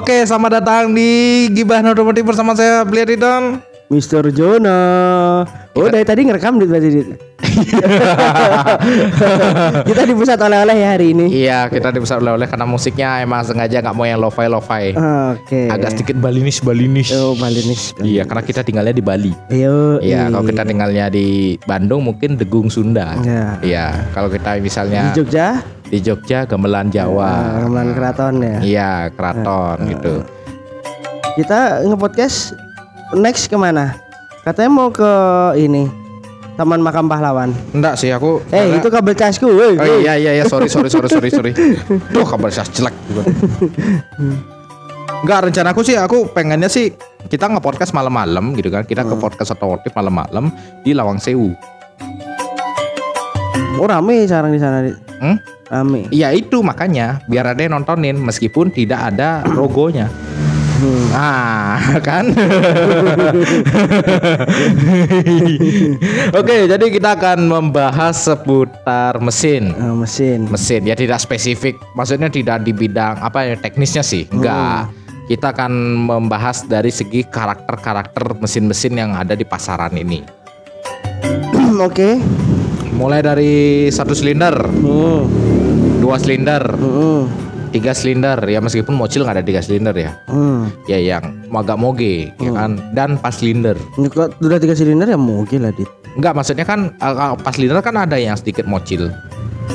Oke, selamat datang di Gibah Otomotif bersama saya Beli Ridon. Mister Jono. Oh, dari tadi ngerekam di berarti. Kita di pusat oleh-oleh ya hari ini. Iya, kita dipusat oleh-oleh karena musiknya emang sengaja nggak mau yang lo-fi lo-fi. Oke. Agak sedikit balinis balinis. Oh, Balinis. Iya, karena kita tinggalnya di Bali. Ayo. Iya, kalau kita tinggalnya di Bandung mungkin Degung Sunda. Ya. Iya, kalau kita misalnya di Jogja, di Jogja Gamelan Jawa. Gamelan Keraton ya. Iya, keraton gitu. Kita nge-podcast next ke mana? Katanya mau ke ini Taman Makam Pahlawan. Enggak sih aku. Eh, itu kabel casku. Oh iya iya iya sorry sorry sorry sorry sorry. Duh kabar saya jelek. Enggak rencanaku sih aku pengennya sih kita nge-podcast malam-malam gitu kan. Kita ke podcast otomotif malam-malam di Lawang Sewu. Oh, rame sekarang di sana. Dit. Hmm? Rame. Iya itu makanya biar ada yang nontonin meskipun tidak ada logonya. Hmm. Ah, kan? Oke, jadi kita akan membahas seputar mesin. Ah, mesin. mesin ya tidak spesifik maksudnya tidak di bidang apa ya teknisnya sih enggak kita akan membahas dari segi karakter-karakter mesin-mesin yang ada di pasaran ini Oke. mulai dari satu silinder Hmm. dua silinder Hmm. Tiga silinder ya meskipun mobil nggak ada tiga silinder ya Hmm. ya yang agak moge ya kan dan pas silinder Ini kok udah tiga silinder ya mungkin lah dit. enggak maksudnya kan uh, pas silinder kan ada yang sedikit mocil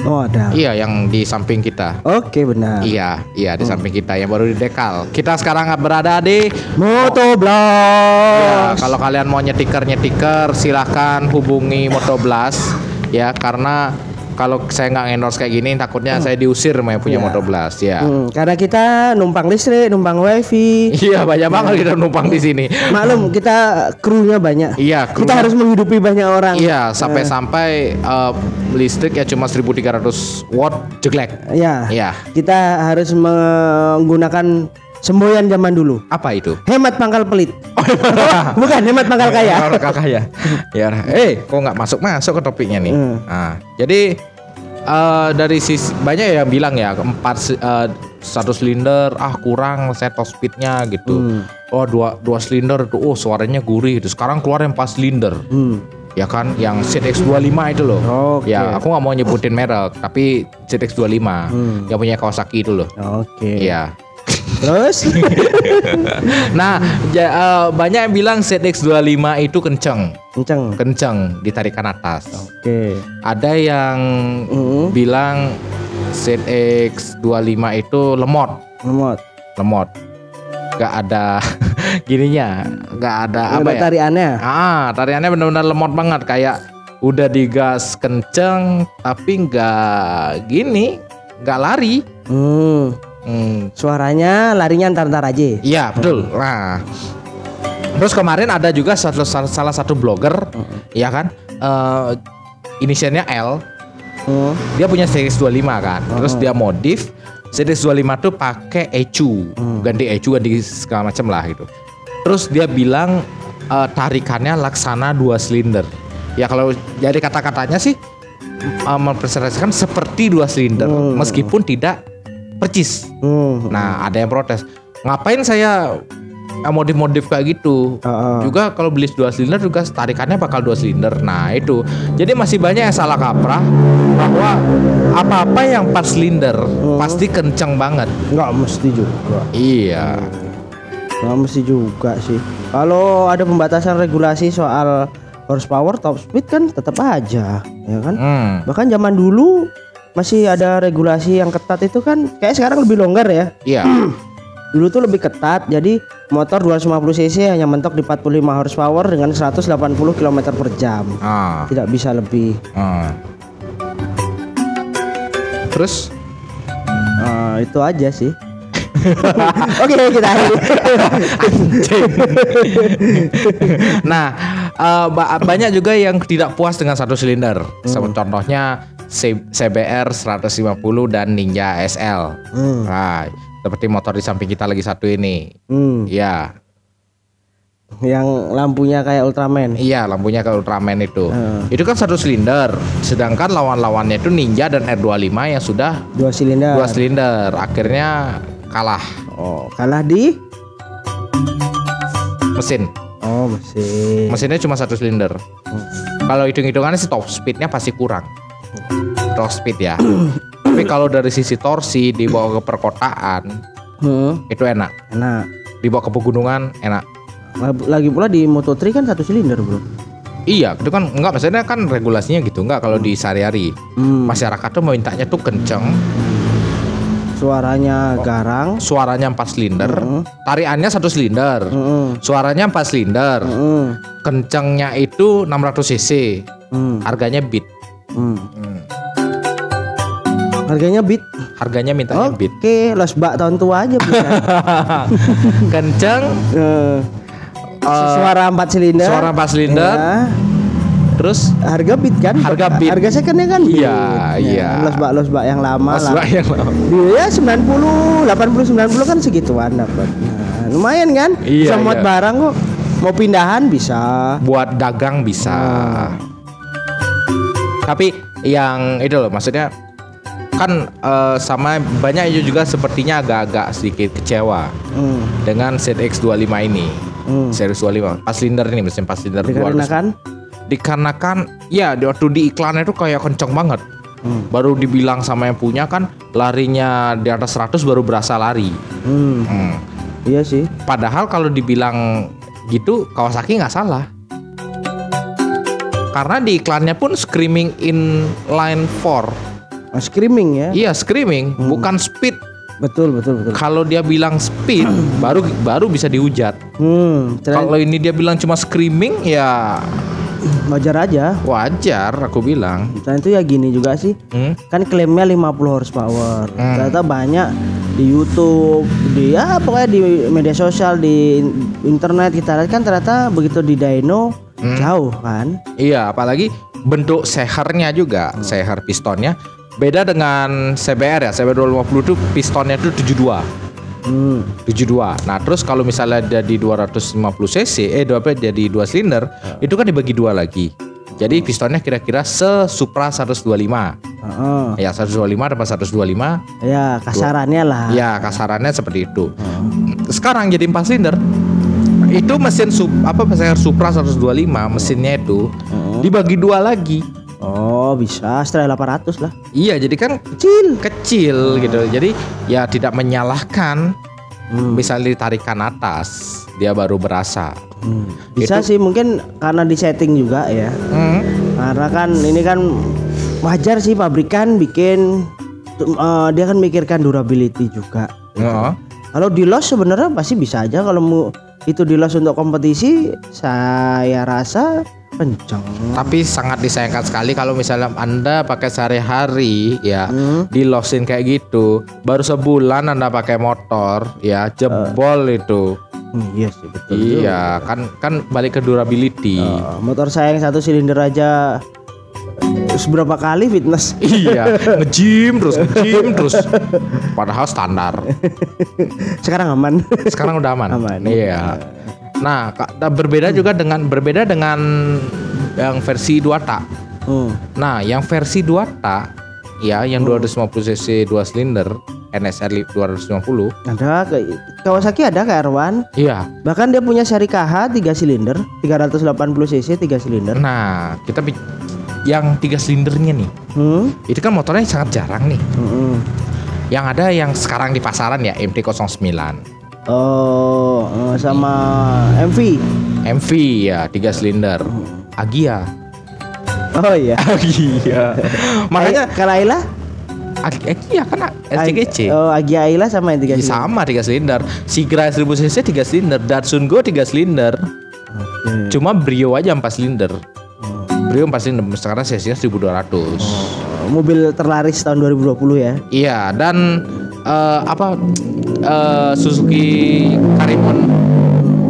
Oh ada. iya yang di samping kita Oke benar. Iya, iya di samping kita yang baru di dekal. Kita sekarang berada di Motoblast. Ya, kalau kalian mau nyetiker nyetiker silahkan hubungi Motoblast ya karena kalau saya nggak endorse kayak gini takutnya saya diusir yang punya Ya. Motoblast ya. Hmm, karena kita numpang listrik, numpang wifi. Iya banyak banget kita numpang di sini. Maklum kita krunya banyak. Iya, Kita kru- harus menghidupi banyak orang. Iya sampai-sampai eh, listrik ya cuma 1300 watt jeglek. Ya. Iya. Kita harus menggunakan semboyan zaman dulu. Apa itu? Hemat pangkal pelit. Bukan hemat pangkal kaya. Orang kaya. Ya, eh, kok nggak masuk masuk ke topiknya nih. Hmm. Nah, jadi eh, dari sisi banyak yang bilang ya empat si- eh, satu silinder ah kurang set top speednya gitu. Hmm. Oh dua dua silinder tuh oh suaranya gurih. Terus sekarang keluar yang empat silinder. Hmm. Ya kan yang ZX25 itu loh. Oke. Ya, aku nggak mau nyebutin merek, tapi ZX25 Hmm. yang punya Kawasaki itu loh. Oke. Iya. Terus? Nah, ja- eh, banyak yang bilang ZX25 itu kenceng, Kenceng. kenceng di tarikan atas. Oke. Ada yang Hmm. bilang ZX25 itu lemot, Lemot. lemot. Gak ada gininya, gak ada apa Ada ya? tariannya. Ah, tariannya benar-benar lemot banget kayak udah digas kenceng tapi nggak gini, nggak lari. Hmm. Hmm, Suaranya larinya antar-antar aja. Iya betul. Nah, terus kemarin ada juga satu, salah, satu blogger, ya kan, eh inisialnya L, Hmm. dia punya series 25 kan, terus dia modif series 25 tuh pakai ECU, ganti ECU, ganti segala macam lah gitu. Terus dia bilang eh, tarikannya laksana dua silinder. Ya kalau dari kata-katanya sih eh, mempresentasikan seperti dua silinder, meskipun tidak percis. Hmm. Nah, ada yang protes. Ngapain saya modif-modif kayak gitu? Heeh. Juga kalau beli dua silinder juga tarikannya bakal dua silinder. Nah, itu. Jadi masih banyak yang salah kaprah bahwa apa-apa yang empat silinder pasti kenceng banget. Nggak mesti juga. Iya. Nggak mesti juga sih. Kalau ada pembatasan regulasi soal horsepower top speed kan tetap aja, ya kan? Hmm. Bahkan zaman dulu masih ada regulasi yang ketat itu kan kayak sekarang lebih longgar ya. Iya. Dulu tuh lebih ketat. Jadi motor 250 cc hanya mentok di 45 horsepower dengan 180 km per jam. Ah. Tidak bisa lebih. ah. Terus Eh, itu aja sih. Oke kita akhiri. nah, eh, ba- banyak juga yang tidak puas dengan satu silinder. Seperti Contohnya CBR 150 dan Ninja SL. Hmm. Nah, seperti motor di samping kita lagi satu ini. Hmm, Iya, yang lampunya kayak Ultraman. iya lampunya ke Ultraman itu. Hmm. Itu kan satu silinder. Sedangkan lawan-lawannya itu Ninja dan R25 yang sudah Dua silinder. dua silinder. Akhirnya kalah Oh, kalah di mesin. Oh, mesin. Mesinnya cuma satu silinder. Kalau hitung-hitungannya sih top speednya pasti kurang. Top speed ya. Tapi kalau dari sisi torsi dibawa ke perkotaan Hmm, itu enak. enak. Dibawa ke pegunungan enak. Lagi pula di Moto3 kan satu silinder, Bro. Iya, itu kan enggak maksudnya kan regulasinya gitu, enggak kalau di sehari-hari. Hmm, Masyarakat tuh mintanya tuh kenceng, suaranya garang. suaranya 4 silinder, Hmm. tariannya satu silinder. Hmm, Suaranya 4 silinder, hmm, kencengnya itu 600 cc, hmm, harganya beat. Hmm. Harganya beat. Harganya mintanya Oke, beat. los bak tahun tua aja bisa. Kenceng, Eh, Eh, suara 4 silinder. suara 4 silinder, Ya. terus Harga beat kan? Harga beat. Harga secondnya kan. Iya, iya. Los bak los bak yang lama Mas lah. yang lama. Dia 90, 80, 90 kan segituan dapat. Nah, lumayan kan? Iya, bisa iya. barang kok. Mau pindahan bisa. buat dagang bisa. Tapi yang itu loh maksudnya kan eh, sama banyak juga sepertinya agak-agak sedikit kecewa Hmm. dengan ZX25 ini. Hmm. Series 25 pas silinder ini mesin pas silinder 200. Dikarenakan dikarenakan ya di waktu di iklannya itu kayak kenceng banget. Hmm. Baru dibilang sama yang punya kan larinya di atas 100 baru berasa lari. hmm, Hmm. iya sih. Padahal kalau dibilang gitu Kawasaki nggak salah. Karena di iklannya pun screaming in line 4. Oh, screaming ya. Iya, screaming, bukan speed. Betul, betul, betul. Kalau dia bilang speed baru baru bisa dihujat. Hmm, Kalau ini dia bilang cuma screaming ya wajar aja. wajar aku bilang. Dan itu ya gini juga sih. Hmm? Kan klaimnya 50 horsepower. Hmm. Ternyata banyak di YouTube, di ya pokoknya di media sosial, di internet kita lihat kan ternyata begitu di dyno Hmm. jauh kan. Iya, apalagi bentuk sehernya juga, seher pistonnya beda dengan CBR ya. CBR 250 itu pistonnya itu 72. Hmm. 72. Nah, terus kalau misalnya jadi 250 cc, eh dua apa jadi dua silinder, itu kan dibagi dua lagi. Jadi pistonnya kira-kira se Supra 125. Heeh. Ya, 125 dapat 125. Ya kasarannya lah. Ya, kasarannya seperti itu. Sekarang jadi 4 silinder. Itu mesin sup, apa mesin Supra 125, mesinnya itu dibagi dua lagi. Oh bisa setelah 800 lah. Iya, jadi kan Kecil. kecil gitu. Jadi ya tidak menyalahkan Hmm. misalnya ditarikan atas, dia baru berasa. Hmm. Bisa sih mungkin karena di setting juga ya. Hmm. Karena kan ini kan wajar sih pabrikan bikin eh, dia kan mikirkan durability juga. Heeh. Kalau di los sebenarnya pasti bisa aja kalau mau itu di los untuk kompetisi saya rasa kenceng. Tapi sangat disayangkan sekali kalau misalnya Anda pakai sehari-hari ya Hmm. di losin kayak gitu, baru sebulan Anda pakai motor ya jebol itu. Hmm, iya sih betul. Iya, kan kan balik ke durability. Eh, motor saya yang satu silinder aja seberapa kali fitness iya, nge-gym terus, nge-gym terus. Padahal standar. sekarang aman. Sekarang udah aman. Aman. Iya. Nah, berbeda juga dengan berbeda dengan yang versi 2 tak. Hmm. Nah, yang versi 2 tak ya yang 250 cc 2 silinder NSR 250. Ada Kawasaki ada ke R1 Iya. Bahkan dia punya seri KH 3 silinder 380 cc 3 silinder Nah, kita yang 3 silindernya nih. hmm. Itu kan motornya sangat jarang nih. Hmm. Yang ada yang sekarang di pasaran ya MT-09. Oh eh, sama MV MV ya 3 silinder. Agia. Oh iya Agia. Makanya Makanya Kalaila Ag- Agia kan SCGC. Oh Agia Aila sama yang 3 Ya, silinder sama 3 silinder. Sigra 1000 cc 3 silinder, Datsun Go 3 silinder. Oke. Cuma Brio aja 4 silinder. 4 silinder sekarang cc 1200. Oh, Mobil terlaris tahun 2020 ya Iya, dan eh, apa eh, Suzuki Karimun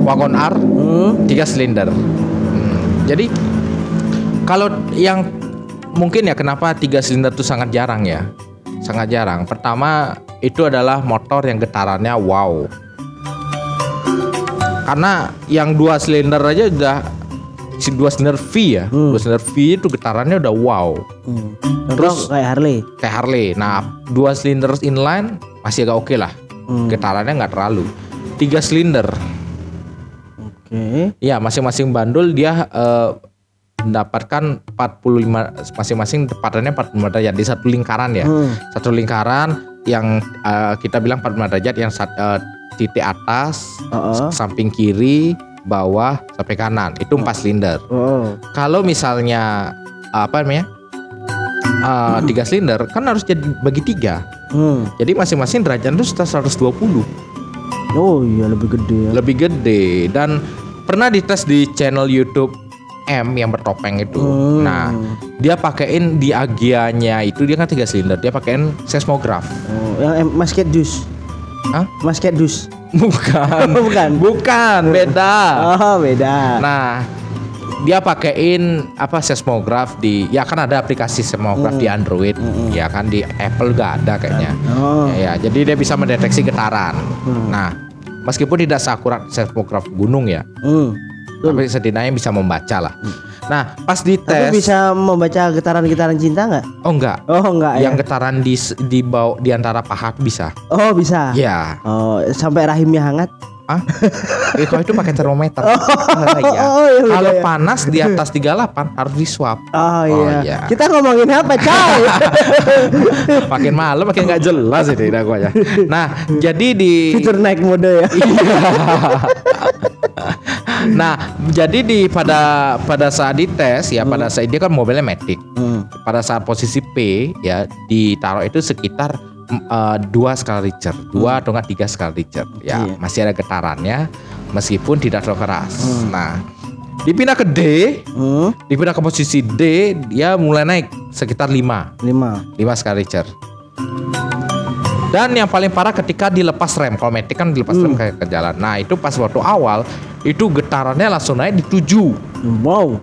Wagon R hmm. 3 silinder. Hmm, Jadi kalau yang mungkin ya kenapa 3 silinder itu sangat jarang ya? Sangat jarang. Pertama itu adalah motor yang getarannya wow. Karena yang dua silinder aja udah si dua silinder V ya, Hmm. dua silinder V itu getarannya udah wow. Hmm. Terus- kayak Harley kayak Harley. Nah, dua silinder inline masih agak oke lah. Hmm. Getarannya nggak terlalu. Tiga silinder. Oke. Ya, masing-masing bandul dia eh, mendapatkan 45 masing-masing tepatannya 45 derajat di satu lingkaran ya. Hmm. Satu lingkaran yang eh, kita bilang 45 derajat yang sat- eh, titik atas, Heeh. samping kiri, bawah sampai kanan. Itu empat silinder. Oh. Kalau misalnya apa namanya? eh, tiga silinder kan harus jadi bagi tiga. Hmm. Jadi masing-masing derajat itu sekitar 120. Oh iya lebih gede ya. lebih gede dan pernah dites di channel YouTube M yang bertopeng itu. Hmm. Nah, dia pakein di agianya itu dia kan tiga silinder, dia pakein seismograf. Oh, yang masket dus. Hah? Masket dus. Bukan. Bukan. Bukan, beda. Oh, beda. Nah, dia pakein apa seismograf di ya kan ada aplikasi seismograf di Android, ya kan di Apple gak ada kayaknya. Oh. Ya, ya, jadi dia bisa mendeteksi getaran. Nah, meskipun tidak seakurat seismograf gunung ya, Hmm. Tapi setidaknya bisa membaca lah. Nah, pas Tapi dites, bisa membaca getaran-getaran cinta nggak? oh enggak, Oh enggak yang ya. getaran di di bawah di antara paha bisa. Oh bisa. Ya, Oh sampai rahimnya hangat. ah, kalau itu pakai termometer. Oh, iya. oh, iya, Kalau iya. panas di atas 38 harus di swab. Oh, iya. iya. Kita ngomongin apa, coy? makin malam makin nggak jelas ini ya. Nah, jadi di Fitur naik mode ya. Iya. Nah, jadi di pada pada saat dites ya pada saat dia kan mobilnya Matic. Hmm. Pada saat posisi P ya ditaruh itu sekitar eh, dua skala Richter, dua atau enggak tiga skala Richter. Ya Iya. masih ada getarannya meskipun tidak terlalu keras. Nah, dipindah ke D, Hmm. dipindah ke posisi D, dia mulai naik sekitar 5 Lima. 5 skala Richter. Dan yang paling parah ketika dilepas rem. Kalau Matic kan dilepas rem kayak ke jalan. Nah, itu pas waktu awal itu getarannya langsung naik di 7. Wow.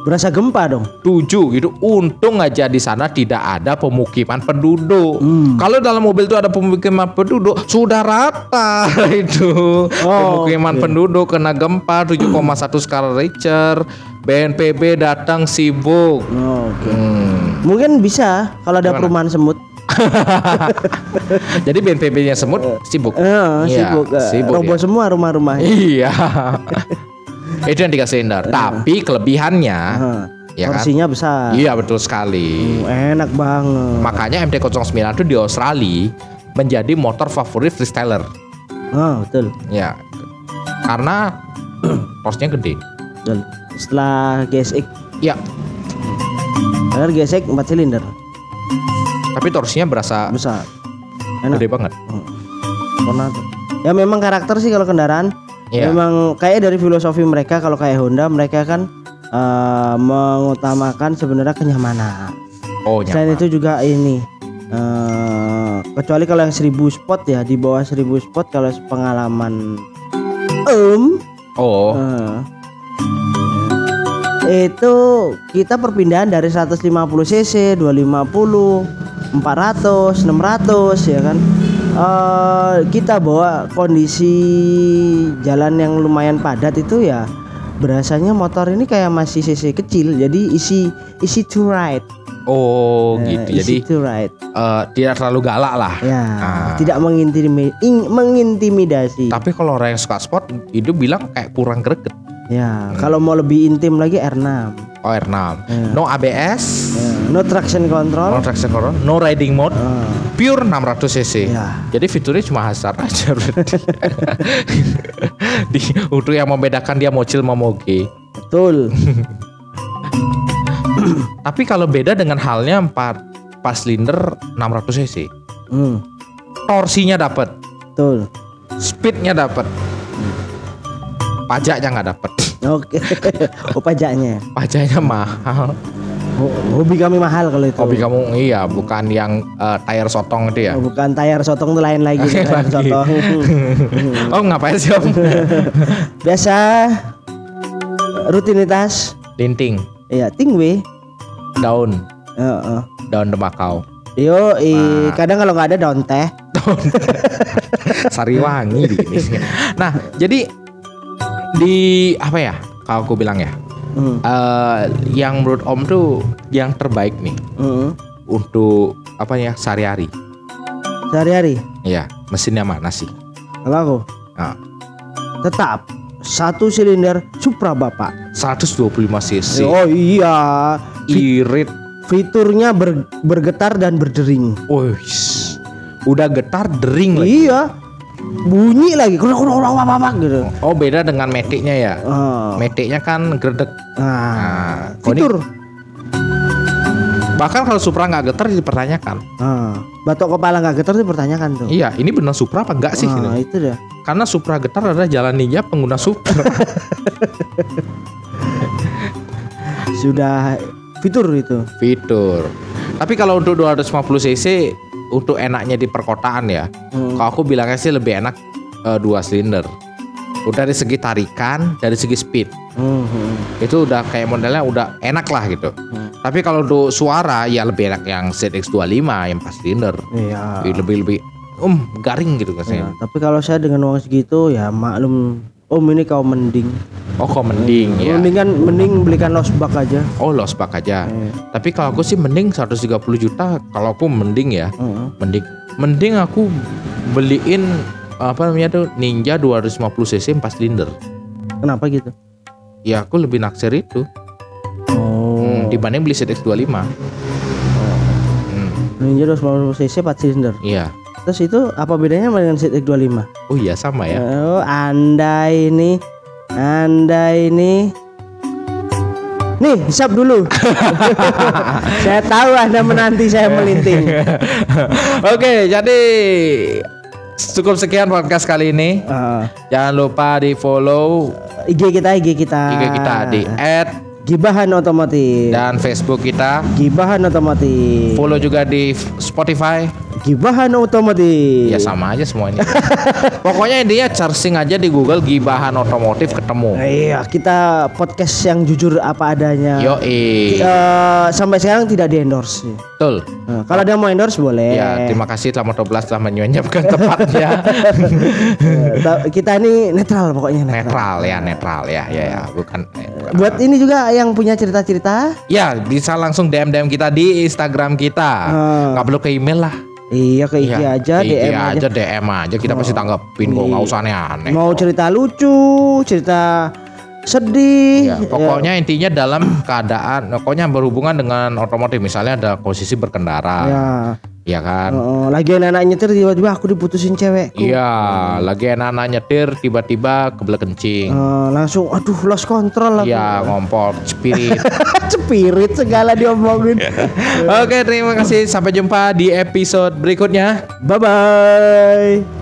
Berasa gempa dong. 7 itu untung aja di sana tidak ada pemukiman penduduk. Hmm. Kalau dalam mobil itu ada pemukiman penduduk sudah rata itu. Oh, pemukiman oke. penduduk kena gempa 7,1 skala Richter. BNPB datang sibuk. Oh, Oke. Hmm. Mungkin bisa kalau ada Gimana? perumahan semut. Jadi BNPB-nya semut sibuk. Iya, sibuk. Eh, sibuk roboh ya. semua rumah-rumahnya. Iya. itu yang tiga silinder. Tapi kelebihannya, Heeh. ya kan? Porsinya besar. Iya betul sekali. Hmm, Enak banget. Makanya MT-09 itu di Australia menjadi motor favorit freestyler. Oh, betul. Ya. Karena porsinya gede. Betul. Setelah GSX, Ya, karena GSX 4 silinder tapi torsinya berasa besar. Enak. gede banget. Tornado. Ya memang karakter sih kalau kendaraan. Iya. Memang kayak dari filosofi mereka kalau kayak Honda mereka kan eh, mengutamakan sebenarnya kenyamanan. Oh, Selain nyaman. itu juga ini eh kecuali kalau yang 1000 spot ya di bawah 1000 spot kalau pengalaman em Oh, eh, itu kita perpindahan dari 150 cc 250 400 600 ya kan eh kita bawa kondisi jalan yang lumayan padat itu ya berasanya motor ini kayak masih cc kecil jadi isi isi to ride oh Eh, gitu. Jadi to ride eh, tidak terlalu galak lah. ya Ah. tidak mengintimidasi mengintimidasi Tapi kalau orang yang suka sport, itu bilang kayak kurang greget. ya kalau mau lebih intim lagi R6 Oh, R6. Ya. No ABS, Ya, no traction no control traction control, no riding mode, Ah, pure 600 cc. Ya. Jadi fiturnya cuma hasar aja berarti. Di, untuk yang membedakan dia mocil sama moge. betul Tapi kalau beda dengan halnya 4 pas silinder 600 cc. hmm, Torsinya dapat, betul speednya dapat. Pajaknya nggak dapat. oke oh pajaknya Pajaknya mahal. Ho- hobi kami mahal kalau itu Hobi kamu iya, bukan yang eh, tire sotong itu ya. Oh, bukan tayar sotong itu lain lagi Lain tayar lagi. sotong Oh, ngapain sih Om? biasa rutinitas Linting, ya tingwe daun, Heeh. daun tembakau. yo i, kadang kalau nggak ada daun teh Sariwangi di sini. Nah, jadi di apa ya? Kalau aku bilang ya, Hmm, eh, yang menurut Om tuh yang terbaik nih hmm. untuk apa ya sehari-hari. sehari-hari Ya, mesinnya mana sih? Kalau aku Nah, tetap satu silinder Supra Bapak. 125 cc. Oh iya, Irit. fiturnya ber- bergetar dan berdering. Oh, udah getar dering lagi. Iya. Bunyi lagi gitu. Oh, beda dengan metiknya ya. Ah. Metiknya kan gredek. Nah, Nah, fitur. bahkan kalau Supra nggak getar dipertanyakan. Ah, batok kepala nggak getar dipertanyakan tuh. Iya, ini benar Supra apa enggak sih? Ah, ini? itu dah. Karena Supra getar adalah jalan ninja pengguna Supra. Sudah fitur itu. Fitur. Tapi kalau untuk 250 cc untuk enaknya di perkotaan ya, Hmm. kalau aku bilangnya sih lebih enak eh, dua silinder. Udah dari segi tarikan, dari segi speed, Hmm, hmm. itu udah kayak modelnya udah enak lah gitu. Tapi kalau untuk suara ya lebih enak yang ZX25 yang 4 silinder. Iya. Lebih lebih um garing gitu Ya, rasanya. tapi kalau saya dengan uang segitu ya maklum Om ini kau mending. Oh kok mending ya. Mending kan mending belikan losbak aja. Oh lost back aja. Eh, Tapi kalau aku sih mending 130 juta. Kalau aku mending ya, heeh. mending mending aku beliin apa namanya tuh Ninja 250 cc 4 silinder. Kenapa gitu? Ya aku lebih naksir itu Oh. hmm, dibanding beli ZX25. Hmm, Ninja 250 cc 4 silinder. iya. Terus itu apa bedanya dengan ZX25? Oh iya sama ya. Oh, Anda ini Anda ini Nih, hisap dulu. saya tahu Anda menanti saya melinting. Oke, jadi cukup sekian podcast kali ini. Ah, Jangan lupa di follow IG kita, IG kita. IG kita di add Gibahan Otomotif. dan Facebook kita. Gibahan Otomotif. Follow juga di Spotify. Gibahan Otomotif. Ya sama aja semua ini. Pokoknya intinya searching aja di Google Gibahan Otomotif ketemu. Iya, kita podcast yang jujur apa adanya. Yo Eh, sampai sekarang tidak di endorse. betul. Nah, kalau ada yang mau endorse boleh. Ya terima kasih telah Motoblas telah menyuanyapkan tepatnya. Eh, ta- kita ini netral pokoknya netral. netral ya netral ya ya ya bukan. Buat ini juga yang punya cerita-cerita, Ya bisa langsung DM DM kita di Instagram kita. Nggak perlu ke email lah. Iya ke IG Iya, aja, ke IG DM aja. aja DM aja kita pasti tanggepin kok nggak usah aneh-aneh. Mau cerita lucu, cerita sedih. Ya, pokoknya intinya dalam keadaan, pokoknya berhubungan dengan otomotif. Misalnya ada posisi berkendara, Ya. Ya kan? Oh, lagi anak nyetir tiba-tiba aku diputusin cewek. Iya, lagi anak-anak nyetir tiba-tiba kebelet kencing. Eh, langsung aduh lost control aku. Iya, ngompol, spirit. Spirit segala diomongin. Oke, terima kasih. Sampai jumpa di episode berikutnya. Bye bye.